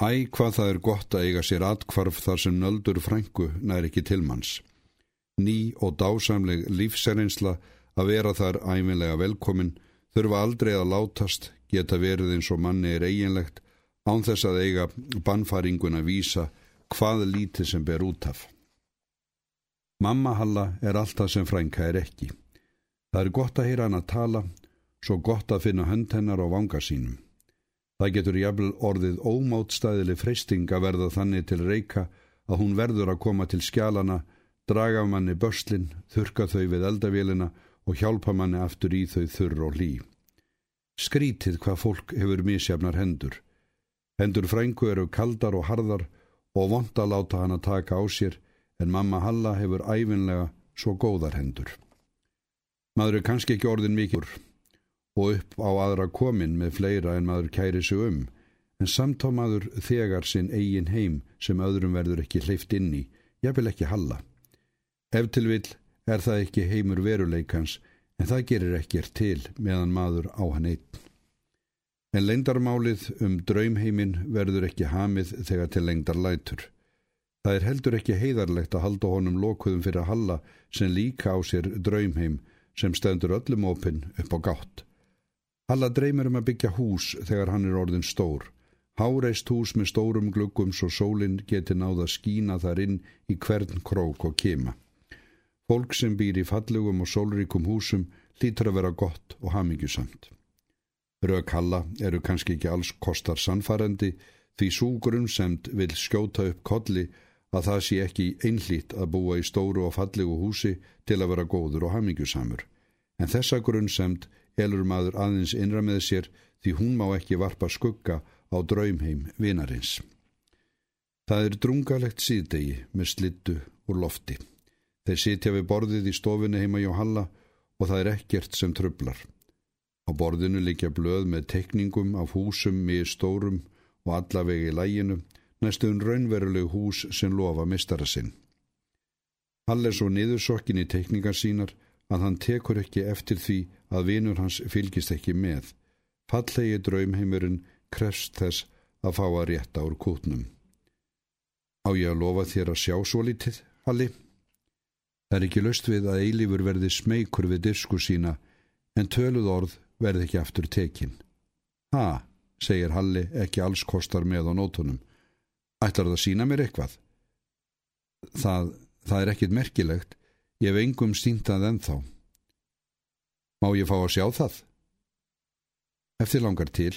Æ, hvað það er gott að eiga sér atkvarf þar sem nöldur frængu nær ekki tilmanns. Ný og dásamleg lífserinsla að vera þar æminlega velkomin, þurfa aldrei að látast, geta verið eins og manni er eiginlegt, án þess að eiga bannfaringun að vísa hvað lítið sem ber út af. Mamma Halla er allt það sem frænka er ekki. Það er gott að heyra hann að tala, svo gott að finna hönd hennar á vanga sínum. Það getur jafnvel orðið ómátstæðileg freysting að verða þannig til reyka að hún verður að koma til skjálana, draga manni börslinn, þurka þau við eldavélina og hjálpa manni aftur í þau þurr og lí. Skrítið hvað fólk hefur misjafnar hendur. Hendur frængu eru kaldar og harðar og vond að láta hann að taka á sér en mamma Halla hefur æfinlega svo góðar hendur. Maður er kannski ekki orðin mikil og upp á aðra komin með fleira en maður kæri sig um, en samtá maður þegar sinn eigin heim sem öðrum verður ekki hleyft inn í, vil ekki Halla. Ef til vil er það ekki heimur veruleikans, en það gerir ekkert til meðan maður á hann einn. En lengdarmálið um draumheimin verður ekki hamið þegar til lengdar lætur. Það er heldur ekki heiðarlegt að halda honum lokuðum fyrir halla sem líka á sér draumheim sem stendur öllum opinn upp á gátt. Halla dreymir um að byggja hús þegar hann er orðin stór. Háreist hús með stórum gluggum svo sólinn geti náða skína þar inn í hvern krók og kema. Fólk sem býr í fallugum og sólríkum húsum lítur að vera gott og hamingjusamt. Rög Halla eru kannski ekki alls kostar sannfærandi því súgurum sem vil skjóta upp kolli að það sé ekki einlít að búa í stóru og fallegu húsi til að vera góður og hamingjusamur. En þessa grunnsemt elur maður aðeins innra með sér því hún má ekki varpa skugga á draumheim vinarins. Það er drungalegt síðdegi með slittu úr lofti. Þeir sitja við borðið í stofunni heima hjá Halla og það er ekkert sem trublar. Á borðinu likja blöð með tekningum af húsum með stórum og allavegi læginu næstuðun raunveruleg hús sem lofa mistara sinn. Hall er svo niðursokkin í teikningar sínar að hann tekur ekki eftir því að vinur hans fylgist ekki með. Fallegi draumheimurinn krefst þess að fá að rétta úr kútnum. Á ég að lofa þér að sjá svo litið, Halli? Það er ekki löst við að eilífur verði smeykur við dirsku sína en töluð orð verði ekki aftur tekin. Ha, segir Halli ekki alls kostar með á nótunum. Ætlar það að sína mér eitthvað? Það, það er ekkit merkilegt. Ég hef engum síntað ennþá. Má ég fá að sjá það? Eftir langar til.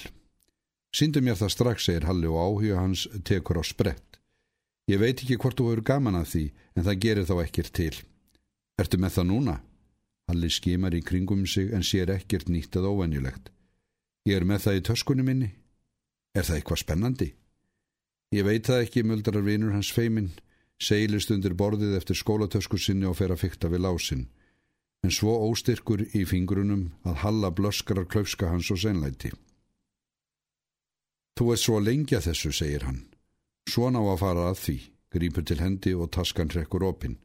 Sýndu mér það strax, segir Halli og áhuga hans tekur á sprett. Ég veit ekki hvort þú hefur gaman að því, en það gerir þá ekkert til. Ertu með það núna? Halli skimar í kringum sig en sér ekkert nýtt eða óvenjulegt. Ég er með það í töskunni minni. Er það eitthvað spennandi? Ég veit það ekki, muldrar vinur hans feiminn, seilist undir borðið eftir skólatösku sinni og fer að fykta við lásin. En svo óstyrkur í fingrunum að halla blöskrar klaufska hans og senlæti. Þú ert svo lengja þessu, segir hann. Svona á að fara að því, grýpur til hendi og taskan trekkur opinn.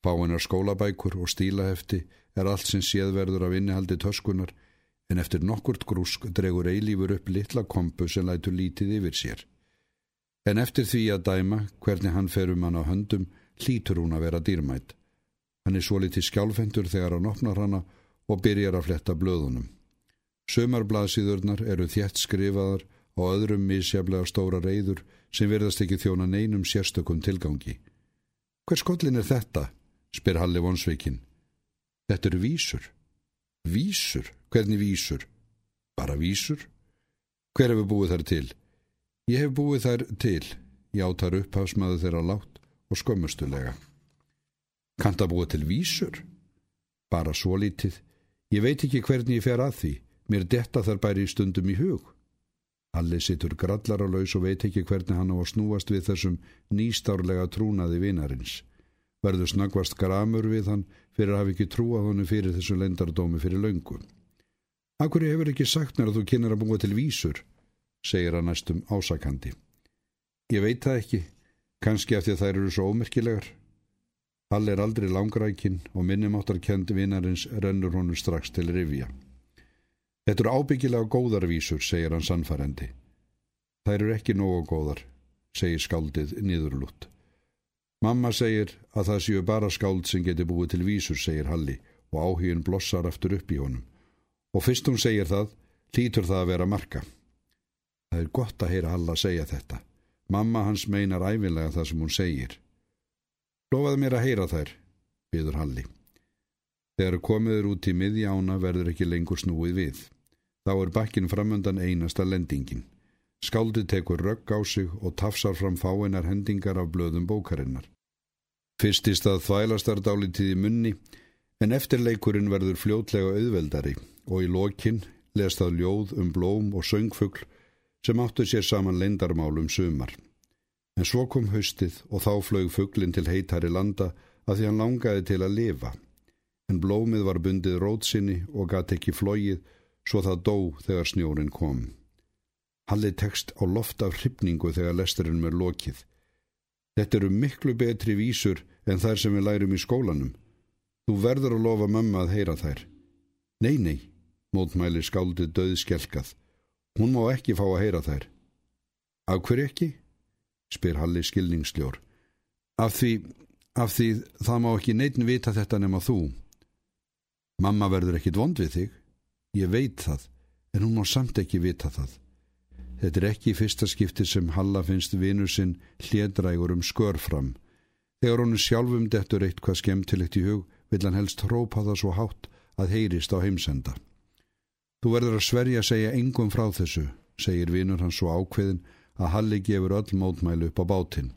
Fáinar skólabækur og stílahefti er allt sem séðverður af innihaldi töskunar, en eftir nokkurt grúsk dregur eilífur upp litla kompu sem lætur lítið yfir sér. En eftir því að dæma hvernig hann fer um hann á höndum hlítur hún að vera dýrmætt. Hann er svo litið skjálfendur þegar hann opnar hana og byrjar að fletta blöðunum. Sömarblaðsíðurnar eru þjætt skrifaðar og öðrum misjaflega stóra reyður sem verðast ekki þjóna neinum sérstökum tilgangi. Hver skollin er þetta? spyr Halli vonsveikin. Þetta eru vísur. Vísur? Hvernig vísur? Bara vísur? Hver hefur búið þar til? Ég hef búið þær til, játar upphafsmaðu þeirra látt og skömmustulega. Kant að búa til vísur? Bara svo lítið. Ég veit ekki hvernig ég fer að því. Mér detta þar bæri í stundum í hug. Alli sittur grallar á laus og veit ekki hvernig hann á að snúast við þessum nýstárlega trúnaði vinarins. Verður snakvast gramur við hann fyrir að hafa ekki trúað honum fyrir þessu lendardómi fyrir löngu. Akkur hefur ekki sagt mér að þú kynnar að búa til vísur? Segir hann næstum ásakandi. Ég veit það ekki, kannski af því að þær eru svo ómerkilegar. Hall er aldrei langrækin og minnumáttarkendi vinarins rennur honum strax til rivja. Þetta eru ábyggilega góðarvísur, segir hann sannfærendi. Þær eru ekki nógu góðar. segir skáldið niðurlút. Mamma segir að það séu bara skáld sem geti búið til vísur, segir Halli og áhugin blossar aftur upp í honum. Og fyrst hún segir það, lítur það að vera marka. Það er gott að heyra Halla segja þetta. Mamma hans meinar æfinlega það sem hún segir. Lofaði mér að heyra þær, byður Halli. Þegar komiður út í miðjána verður ekki lengur snúið við. Þá er bakkin framöndan einasta lendingin. Skáldið tekur rögg á sig og tafsar fram fáinar hendingar af blöðum bókarinnar. Fyrstist að þvælastar dálítið í munni, en eftirleikurinn verður fljótlega auðveldari og í lokinn lest að ljóð um blóm og söngfugl sem áttu sér saman leindarmálum sumar. En svo kom haustið og þá flög fuglinn til heitari landa að því hann langaði til að lifa. En blómið var bundið rótsinni og gæti ekki flóið svo það dó þegar snjórin kom. Halli tekst á loft af hrypningu þegar lesturinn er lokið. Þetta eru miklu betri vísur en þær sem við lærum í skólanum. Þú verður að lofa mamma að heyra þær. Nei, nei, mótmæli skáldið döð skelkað. Hún má ekki fá að heyra þær. Af hver ekki? spyr Halli skilningsljór. Af því, af því það má ekki neitin vita þetta nema þú. Mamma verður ekkit vond við þig. Ég veit það, en hún má samt ekki vita það. Þetta er ekki fyrsta skipti sem Halla finnst vinur sinn hlédrægur um skör fram. Þegar honum sjálfum dettur eitt hvað skemmtilegt í hug vil hann helst hrópa það svo hátt að heyrist á heimsenda. Þú verður að sverja að segja engum frá þessu, segir vinur hann svo ákveðin að Halli gefur öll mótmælu upp á bátinn.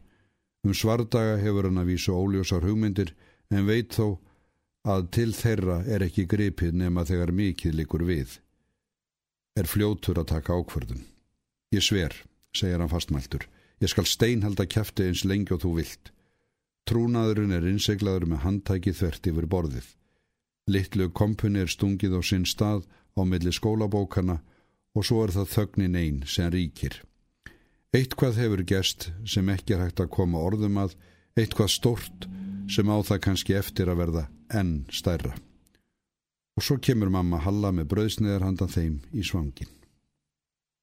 Um svardaga hefur hann að vísu óljósar hugmyndir en veit þó að til þeirra er ekki gripið nema þegar mikið likur við. Er fljótur að taka ákvörðun. Ég sver, segir hann fastmæltur. Ég skal steinhalda kæfti eins lengi og þú vilt. Trúnaðurinn er innseglaður með handtæki þvert yfir borðið. Littlu kompunni er stungið á sinn stað á milli skólabókana og svo er það þögnin einn sem ríkir. Eitt hvað hefur gest sem ekki er hægt að koma orðum að, eitt hvað stort sem á það kannski eftir að verða enn stærra. Og svo kemur mamma Halla með bröðsneðar handan þeim í svangin.